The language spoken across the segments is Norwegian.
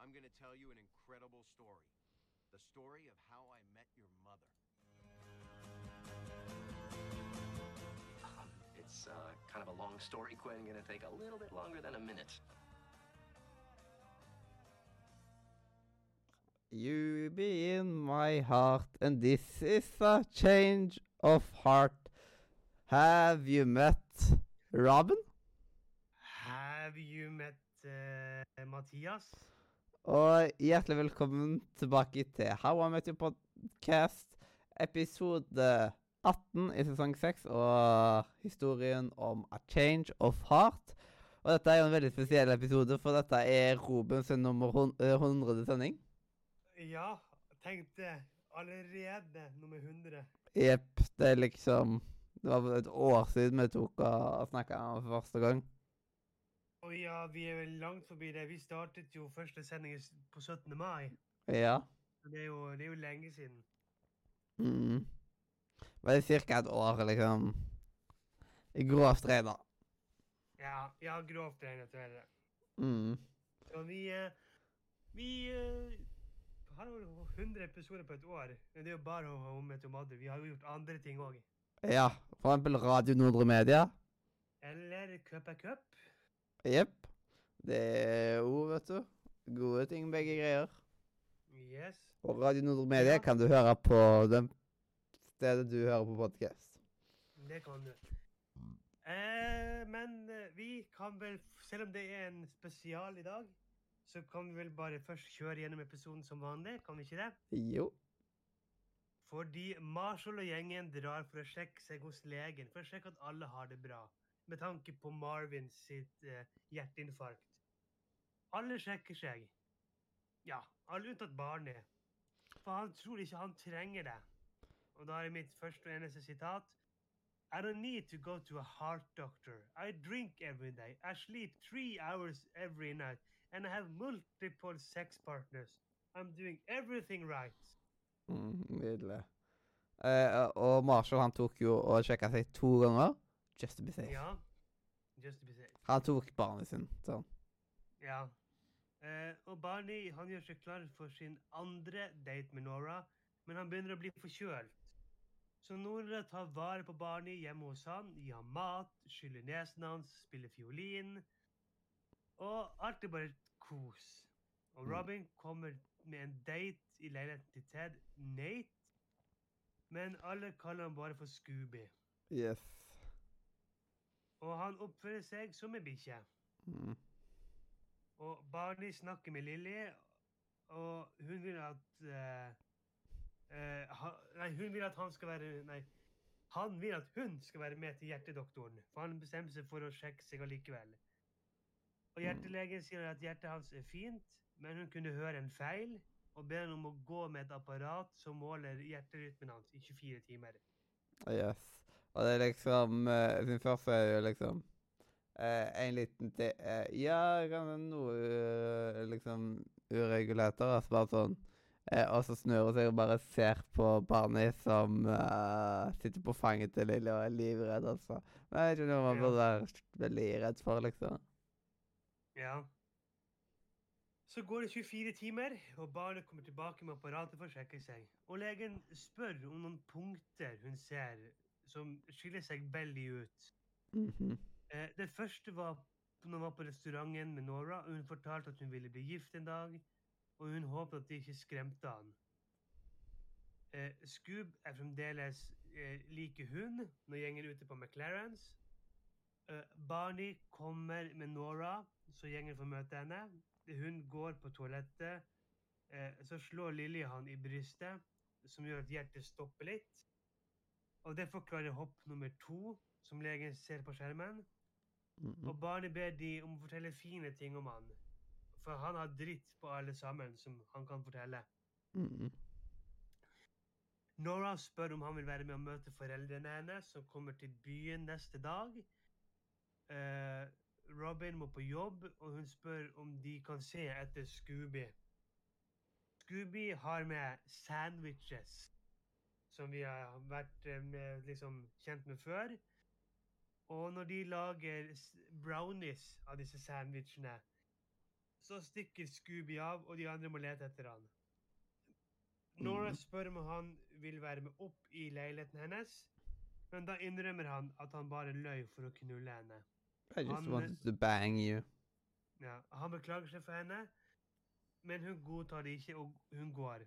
I'm gonna tell you an incredible story. The story of how I met your mother. Um, it's uh, kind of a long story, Quinn. Gonna take a little bit longer than a minute. You be in my heart, and this is a change of heart. Have you met Robin? Have you met eh, Mathias? Og hjertelig velkommen tilbake til How I Met Your Podcast, episode 18 i sesong 6, og historien om A Change of Heart. Og dette er jo en veldig spesiell episode, for dette er Robens nummer eh, 100. sending. Ja, tenkte allerede nummer 100. Jepp, det er liksom Det var et år siden vi tok og snakka for første gang. Og ja, vi er vel langt forbi det. Vi startet jo første sending på 17. mai. Ja. Så Det er jo, det er jo lenge siden. Mm. Var det ca. et år, liksom. I grovt regna. Ja, ja grovt regnet er det. Mm. Så vi eh, Vi eh, har jo 100 episoder på et år. Men det er jo bare om et Mother. Vi har jo gjort andre ting òg. Ja, for eksempel Radio Nordre Media. Eller Cup er cup. Jepp. Det er ord, vet du, gode ting begge greier. Yes. Og Radio Nordre Media kan du høre på det stedet du hører på podkast. Det kan du. Eh, men eh, vi kan vel, selv om det er en spesial i dag, så kan vi vel bare først kjøre gjennom episoden som vanlig, kan vi ikke det? Jo. Fordi Marshall og gjengen drar for å sjekke seg hos legen, for å sjekke at alle har det bra, med tanke på Marvin sitt eh, hjerteinfarkt. Alle sjekker seg. Ja, alle unntatt barnet. For han tror ikke han trenger det. Og da er mitt første og eneste sitat. I don't need to go to a heart doctor. I drink every day. I sleep three hours every night. And I have multiple sex partners. I'm doing everything right. Mm, Nydelig. Uh, og Marshall han tok jo og sjekka seg to ganger. Just to be safe. Ja. Just to be safe. Han tok barnet sin. Sånn. Ja. Eh, og Barney han gjør seg klar for sin andre date med Nora, men han begynner å bli forkjølt. Så Nora tar vare på Barney hjemme hos han, gir ham mat, skyller nesen hans, spiller fiolin. Og alt er bare kos. Og Mm. Robin kommer med en date i leiligheten til Ted, Nate. Men alle kaller ham bare for Scooby. Yes. Og han oppfører seg som en bikkje. Mm. Og Barney snakker med Lilly, og hun vil at uh, uh, ha, Nei, hun vil at han skal være Nei, han vil at hun skal være med til hjertedoktoren, for han bestemmer seg for å sjekke seg allikevel. Og hjertelegen sier at hjertet hans er fint, men hun kunne høre en feil, og ber ham om å gå med et apparat som måler hjerterytmen hans i 24 timer. Yes. Og det er liksom uh, Sin første er jo liksom uh, en liten til uh, Ja, kan noe uh, liksom uregulert altså bare sånn eh, Og så snur hun seg og bare ser på Barney som eh, sitter på fanget til Lilly og er livredd, altså. Men jeg vet ikke noe man burde være veldig redd for, liksom. Ja. Så går det 24 timer, og barnet kommer tilbake med apparatet for å sjekke seg. Og legen spør om noen punkter hun ser som skiller seg veldig ut. Mhm. Eh, det første var når hun var på restauranten med Nora, og hun fortalte at hun ville bli gift en dag, og hun håpet at de ikke skremte han. Eh, Scoob er fremdeles eh, like hun når gjengen ute på McLarens. Eh, Barney kommer med Nora, så gjengen får møte henne. Hun går på toalettet. Eh, så slår Lilly han i brystet, som gjør at hjertet stopper litt. Og det forklarer hopp nummer to, som legen ser på skjermen. Og barnet ber de om å fortelle fine ting om han. For han har dritt på alle sammen som han kan fortelle. Nora spør om han vil være med å møte foreldrene hennes, som kommer til byen neste dag. Uh, Robin må på jobb, og hun spør om de kan se etter Scooby. Scooby har med sandwiches, som vi har vært eh, med, liksom, kjent med før. Og når de lager brownies av disse sandwichene, Så stikker Scooby av, og de andre må lete etter han. Nora Mhm. spør om han vil være med opp i leiligheten hennes, men da innrømmer han at han bare løy for å knulle henne. I just Han- wanted to bang you. Ja, han beklager seg for henne, men hun godtar det ikke, og hun går.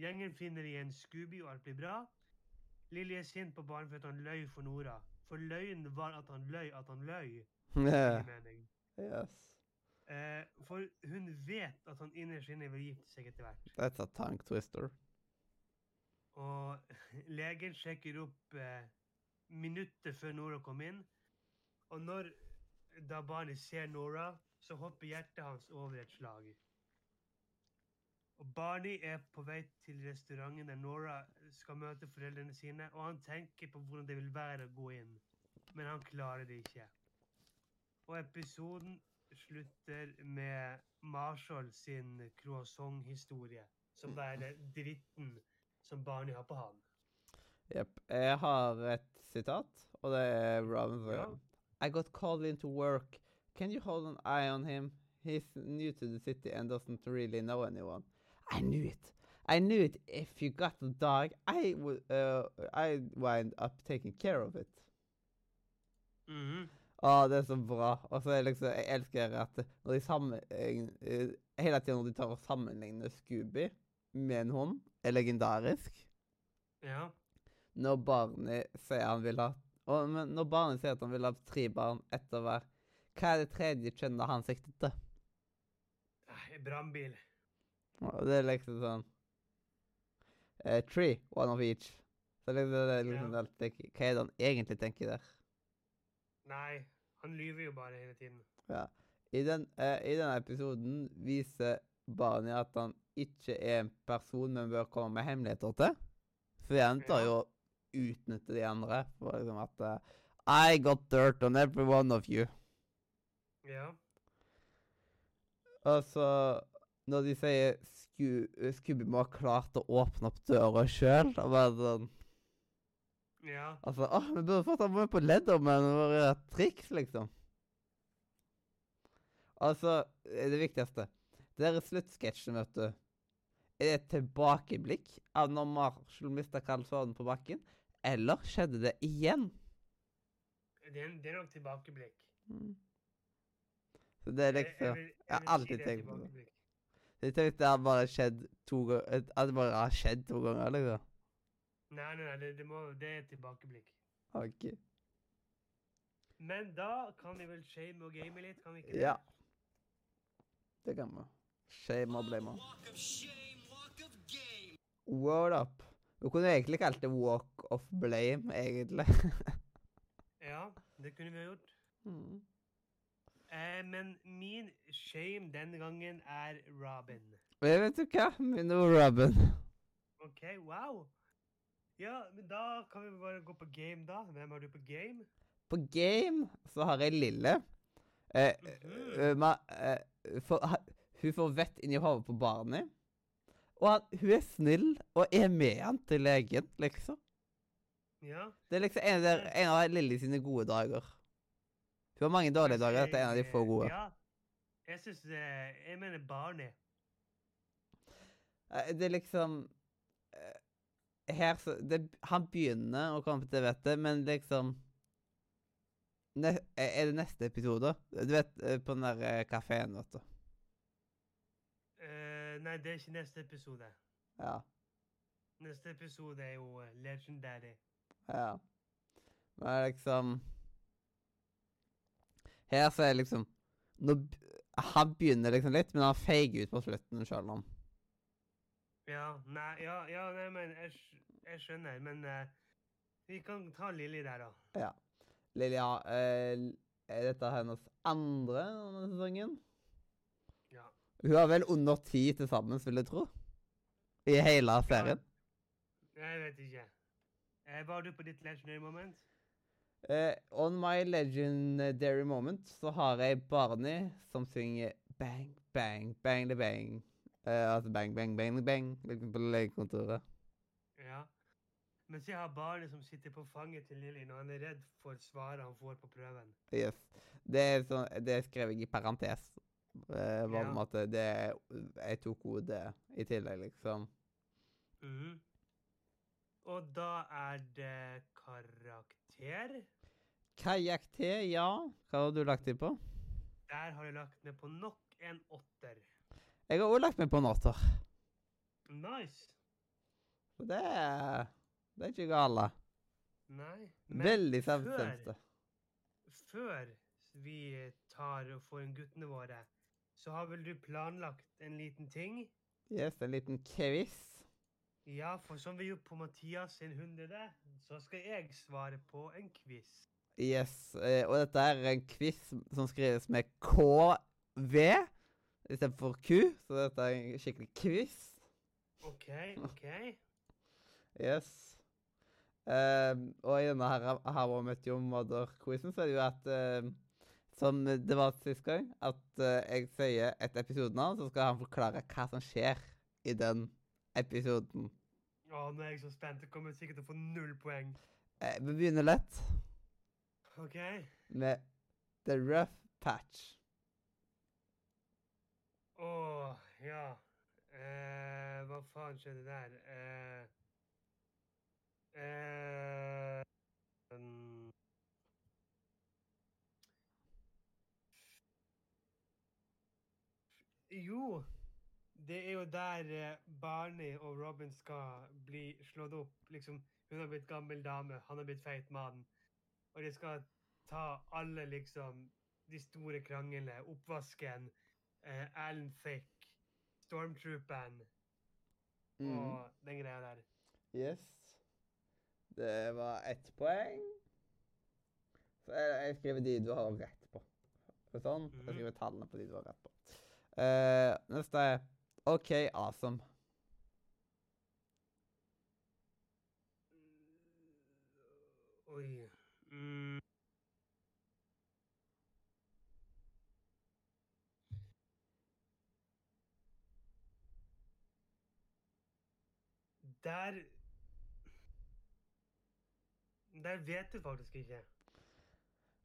Gjengen finner igjen Scooby, og alt blir bra. Lilly er sint på barn for at han løy for Nora. For løgnen var at han løy at han løy. Yeah. Yes. Eh, for hun vet at han innerst inne vil gifte seg etter hvert. That's a tank twister. Og legen sjekker opp eh, minutter før Nora kom inn. Og når da barnet ser Nora, så hopper hjertet hans over et slag. Og Barney er på vei til restauranten der Nora skal møte foreldrene sine, og han tenker på hvordan det vil være å gå inn, men han klarer det ikke. Og episoden slutter med Marshall sin croissant-historie, som da er dritten som Barney har på han. Jepp. Jeg har et sitat, og det er Robin Ja. Williams. I got called into work. Can you hold an eye on him? He's new to the city and doesn't really know anyone. I knew it. I knew it. If you got a dog, I would. Uh, I wind up taking care of it. Mhm. Å, det er så bra. Og så liksom, jeg elsker at når de sammen, eh, hele tiden når de tar og sammenligner Scooby med en hund, er legendarisk. Ja. Når barnet sier han vil ha og, Men når barnet sier at han vil ha tre barn etter hver, hva er det tredje kjønnet han siktet til? Brannbil. Og det er liksom sånn uh, Three, one of each. Så liksom, det er liksom Ja. alt Hva er det han egentlig tenker der? Nei, han lyver jo bare hele tiden. Ja. I, den, uh, I denne episoden viser Barney at han ikke er en person men bør komme med hemmeligheter til. For Forventer Ja. jo å utnytte de andre. For liksom at uh, I got dirt on every one of you. Ja. Og så når de sier Sku, Scooby må ha klart å åpne opp døra sjøl og bare sånn Ja. Altså, å, vi burde fått ham med på Leatherman og et triks, liksom. Altså, eh, det viktigste. Det der sluttsketsjen, vet du. Er det et tilbakeblikk av når Marshall mista kalsåren på bakken? Eller skjedde det igjen? Det er, det er nok tilbakeblikk. Mm. Så det er liksom jeg har alltid er tenkt på det. Tenkte det har bare skjedd to ganger At det bare har skjedd to ganger, liksom. Nei, nei, nei, det, det, må, det er tilbakeblikk. OK. Men da kan vi vel shame og game litt, kan vi ikke det? Ja. Det kan vi. Shame og blame. Word up. Du kunne egentlig kalt det walk of blame, egentlig. Ja, det kunne vi ha gjort. Mm. Eh, men min shame den gangen er Robin. Jeg vet du hva? Min ord, Robin. OK, wow. Ja, men da kan vi bare gå på game, da. Hvem har du på game? På game så har jeg Lille. Eh, Mhm. eh, ma, eh, for, ha, hun får vett inni hodet på Barney. Og han, hun er snill og er med han til legen, liksom. Ja. Det er liksom en, av der- en av Lille sine gode dager. Hun har mange dårlige dager. Dette er en av de få gode. Ja. Jeg syns Jeg mener Barney. Eh, Det er liksom eh, Her så det, Han begynner å komme til vettet, men liksom ne, Er det neste episode? Du vet, eh, på den der kafeen, vet du. Uh, nei, det er ikke neste episode. Ja. Neste episode er jo eh, Legendary. Ja. Men liksom Her så er liksom nå, Han begynner liksom litt, men han feiger ut på slutten sjøl om. Ja, nei, ja, ja, nei, men jeg, jeg skjønner. Men uh, vi kan ta Lilly der, da. Ja. Lilly ja, uh, er dette hennes andre denne sesongen? Ja. Hun har vel under ti til sammen, vil jeg tro. I hele serien. Jeg vet ikke. Eh, var du på ditt legendary moment? Eh, on my legendary moment så har jeg Barney som synger bang, bang, bang, the bang. Uh, altså bang, bang, bang, bang, liksom på legekontoret. Ja. Mens jeg har Barney som sitter på fanget til Lilly når han er redd for svaret han får på prøven. Yes. Det er så, det skrev jeg i parentes. Eh, var Ja. måte det Jeg tok hodet i tillegg, liksom. Mhm. Og da er det karakter. Kajakk-te, ja. Hva har du lagt i på? Der har jeg lagt ned på nok en åtter. Jeg har òg lagt meg på en åtter. Nice. Det er Det er ikke gale. Nei. Men Veldig før- samstemte. før vi tar og får inn guttene våre, så har vel du planlagt en liten ting? Yes, en liten quiz. Ja, for som vi gjorde på Mathias sin hundrede, så skal jeg svare på en quiz. Yes, eh, og dette er en quiz som skrives med KV istedenfor Q, så dette er en skikkelig quiz. OK, OK. Yes. Um, og i denne her her var møtt jo Mother-quizen så er det jo at um, Som det var sist gang, at uh, jeg sier et episodenavn, så skal han forklare hva som skjer i den episoden. Å, nå er jeg så spent. Jeg kommer sikkert til å få null poeng. Eh, vi begynner lett OK? med The Rough Patch. Å, ja. Eh, hva faen skjedde der? Eh, eh, um. Jo, det er jo der eh, Barney og Robin skal bli slått opp. Liksom, hun har blitt gammel dame, han har blitt feit mann. Og de skal ta alle, liksom, de store kranglene. Oppvasken, eh, Alan Thick, Stormtrooperen Mm. og den greia der. Yes. Det var ett poeng. Så jeg, jeg skriver de du har rett på. Sånn. Jeg Mhm. skriver tallene på de du har rett på. Eh, neste er OK, awesome. Oi. Mm. Der Der vet du faktisk ikke.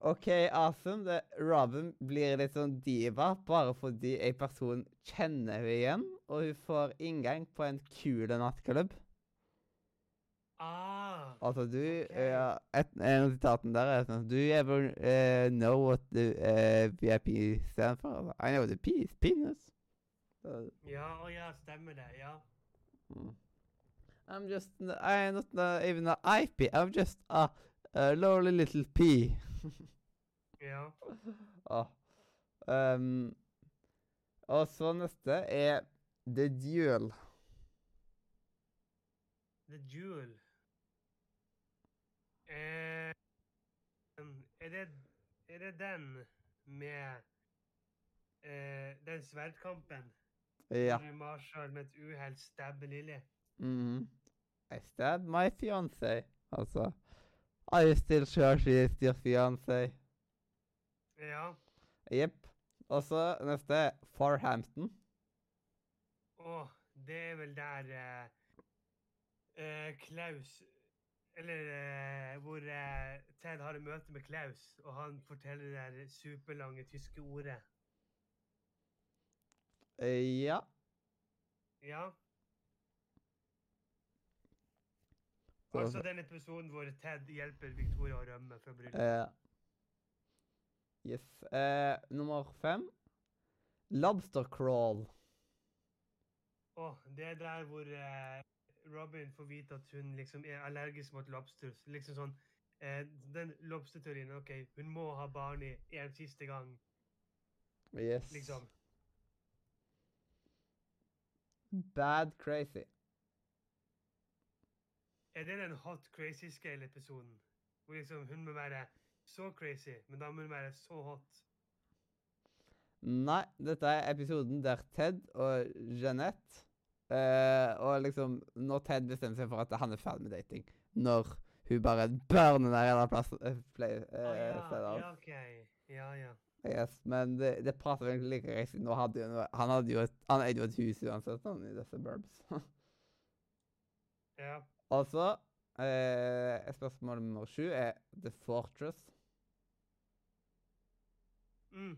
OK, awesome. Det, Robin blir litt sånn diva bare fordi ei person kjenner henne igjen, og hun får inngang på en kul nattklubb. Ah! Altså, du okay. ja, et, En av sitatene der er sånn Do you ever uh, know what the uh, VIP stands for? Altså, I know the P is penis. Uh, Ja, å ja, stemmer det. Ja. mm. I'm just I'm not uh, even an IP. I'm just a, a lowly little P. Ja. Ah. Um, og så neste er The Duel. The Duel Eh, er, det, er det den med eh, den sverdkampen? Ja. Når Marshall med et uhell stabber Lilly? Mm. I stabbed my fiancé. Altså You still sure she is your fiancé? Ja. Jepp. Og så neste Farhampton. Å, det er vel der uh, uh, Klaus Eller uh, hvor Ted har et møte med Klaus, og han forteller det der superlange tyske ordet. Ja. Ja. Altså den episoden hvor Ted hjelper Victoria å rømme fra bryllupet. Ja. yes. Eh, nummer fem. Lobster crawl. Åh, det er der hvor eh, Robin får vite at hun liksom er allergisk mot lobsters. Liksom sånn eh, Den lobsterteorien OK, hun må ha Barney en siste gang, Yes. liksom. Bad crazy. Er det den Hot Crazy Scale-episoden? Hvor liksom hun må være så crazy, men da må hun være så hot. Nei, dette er episoden der Ted og Jeanette eh, Og liksom Når Ted bestemmer seg for at han er ferdig med dating. Når hun bare burner ned hele plassen eh, play, eh, ja, stedet. ja, OK. Ja, ja. Yes, men det, det prater vel egentlig like greit. Nå hadde jo han hadde jo et, han eide jo et hus uansett, han, i disse burbs. Ja. Og så eh, Spørsmål nummer sju er The Fortress. Mm.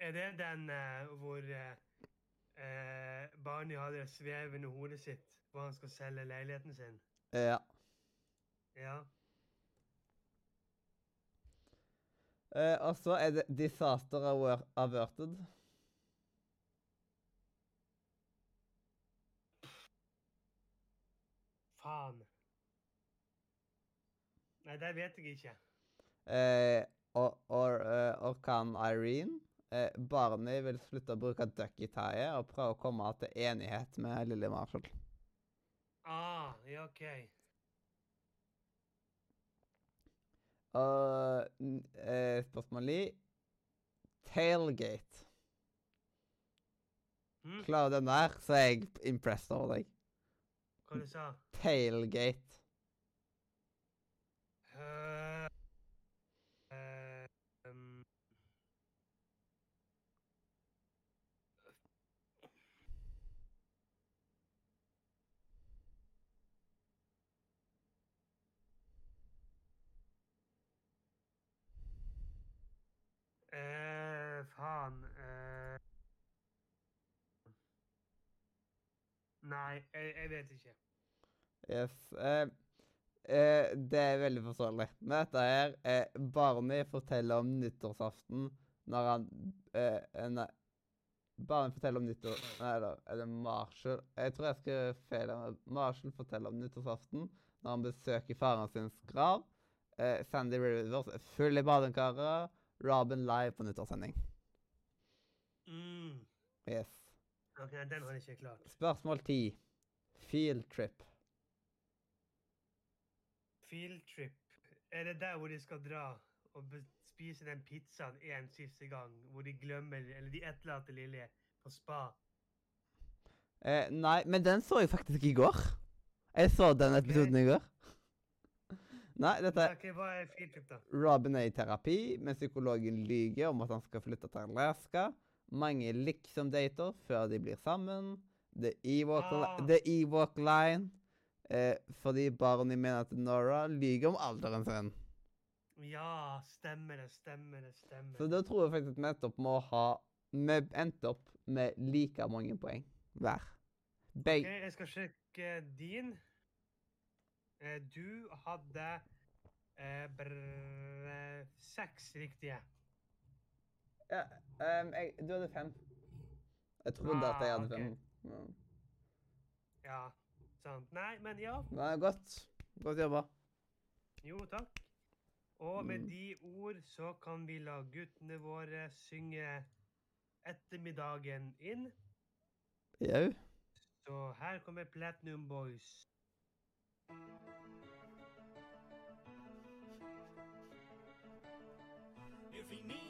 Er det den eh, hvor eh, eh, Barney har det svevende hodet sitt, hvor han skal selge leiligheten sin? Ja. Ja. Eh, og så er det Disaster Aver- Averted. Faen. Nei, det vet jeg ikke. Eh, og, og, eh, Orkan Irene. Eh, Barney vil slutte å bruke ducky-tieet og prøve å komme til enighet med Lilly Marshall. Ah, ja, OK. Og eh, spørsmål ni Tailgate. Mm. Klarer du den der, så er jeg impressed over deg. Hva du sa Tailgate. Uh, eh, um, Eh, faen eh. Nei, jeg, jeg vet ikke. Yes. Eh, eh, det er veldig forståelig. Men dette her eh, Barney forteller om nyttårsaften når han eh, Nei. Barney forteller om nyttår... Nei, da er det Marshall Jeg tror jeg skrev feil. Marshall forteller om nyttårsaften når han besøker faren sin grav. Eh, Sandy Rivers er full i badekaret. Robin live på nyttårssending. Mm. Yes. Ok, den har jeg ikke klart. Spørsmål ti. Field trip. Field trip. Er det der hvor de skal dra og spise den pizzaen en siste gang? Hvor de glemmer, eller de etterlater Lilje på spa? Eh, nei, men den så jeg faktisk i går. Jeg så den episoden i går. Nei, dette er Ok, hva er field trip, da? Robin er i terapi, men psykologen lyver om at han skal flytte til Alaska. Mange liksom-dater før de blir sammen. The Ewok, li Ah. Line. Eh, fordi Barney mener at Nora lyver om alderen sin. Ja, stemmer det, stemmer det, stemmer Så da tror jeg faktisk vi endte opp med å ha Vi endte opp med like mange poeng hver. Begge jeg skal sjekke din. Eh, Du hadde eh, brr, seks riktige. ja, um, jeg, Du hadde fem. Jeg trodde at jeg Ah, hadde okay. fem. Ja. Ja, sant. Nei, men ja. Nei, godt. Godt jobba. Jo, takk. Og med Mm. de ord så kan vi la guttene våre synge ettermiddagen inn. Jau. Så her kommer Platinum Boys. If he needs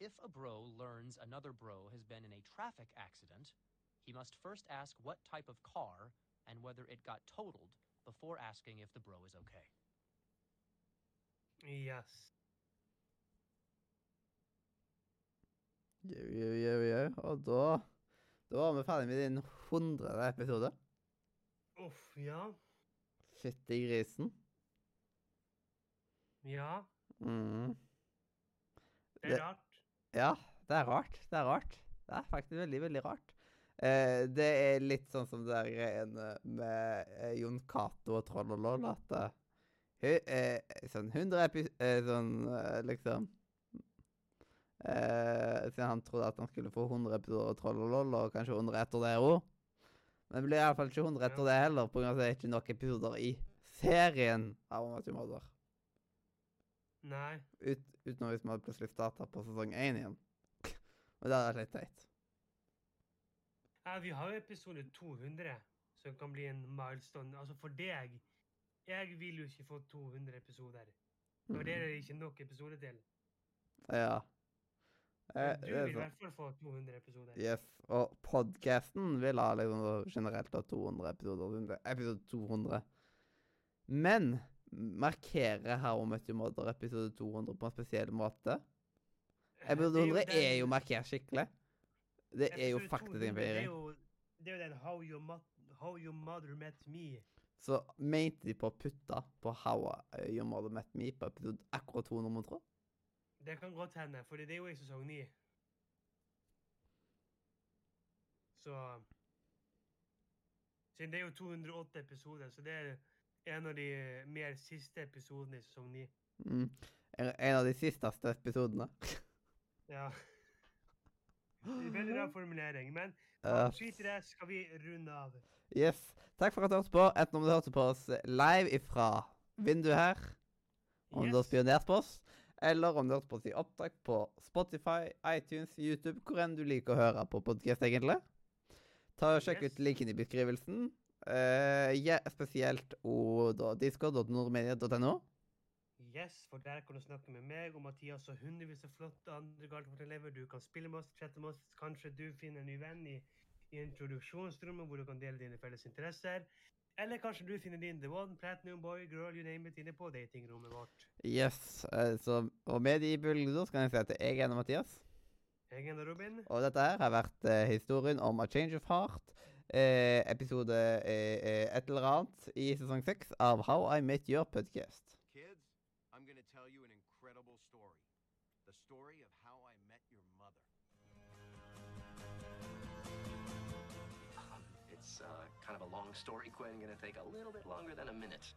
If a bro learns another bro has been in a traffic accident, he must first ask what type of car and whether it got totaled before asking if the bro is okay. Yes. Jau, jau, jau, jau. Og da Da var vi ferdig med din hundrede episode. Uff, ja. Fytti grisen. Ja. Mm. Det er rart. Ja, det er rart. Det er rart. Det er faktisk veldig, veldig rart. Eh, det er litt sånn som det greiene med eh, Jon Cato og Troll og Loll, at eh, eh, sånn 100 epi... Eh, sånn eh, liksom eh, Siden han trodde at han skulle få 100 episoder av Troll og Loll, og kanskje 100 etter det òg. Men det blir iallfall ikke 100 etter det heller, av at det er ikke nok episoder i serien av Matthew Mother. Nei. Ut, utenom hvis vi hadde plutselig starta på sesong én igjen. Men det hadde vært litt teit. Ja, vi har jo episode 200, som kan bli en milestone. Altså for deg Jeg vil jo ikke få 200 episoder. For det er det ikke nok episoder til. Ja. Eh, du vil i hvert fall få 200 episoder. Yes. Og podcasten vil ha liksom generelt ha 200 episoder. er Episode 200. Men markerer How I Met Your Mother episode 200 på en spesiell måte? Eh, Episode er jo 100 er jo markert skikkelig. Det er jo faktisk en feiring. det er jo den How Your, How Your Mother Met Me. Så mente de på å putte på How Your Mother Met Me på episode akkurat 200, må tro? Det kan godt hende, for det er jo i sesong 9. Så Siden det er jo 208 episoder, så det er en av de eh, mer siste episodene i sesong 9. Mm. En av de sisteste episodene. Ja. Veldig rar formulering, men skit i det, skal vi runde av. yes. Takk for at du hørte på. Enten om du hørte på oss live ifra vinduet her, om du har spionert på oss, eller om du hørte på oss i opptak på Spotify, iTunes, YouTube, hvor enn du liker å høre på podkast, egentlig. Ta og Sjekk Yes. ut linken i beskrivelsen. Eh, ja, spesielt og da discord.nordmedia.no. Yes, for der kan du snakke med meg og Mathias og hundrevis av flotte andre Galtvort-elever. Du kan spille med oss, chatte med oss. Kanskje du finner en ny venn i, i introduksjonsrommet hvor du kan dele dine felles interesser. Eller kanskje du finner din the one, platinum boy, girl, you name it, inne på datingrommet vårt. Yes. så, og med de så kan jeg si at jeg er Anne Mathias. Jeg er Robin. Og dette her har vært eh, historien om A Change of Heart. Eh, episode eh, eh, et eller annet i sesong seks av How I Met Your Podcast. Kids, I'm going to tell you an incredible story. The story of how I met your mother. Um, it's uh, kind of a long story, Quinn. Gonna take a little bit longer than a minute.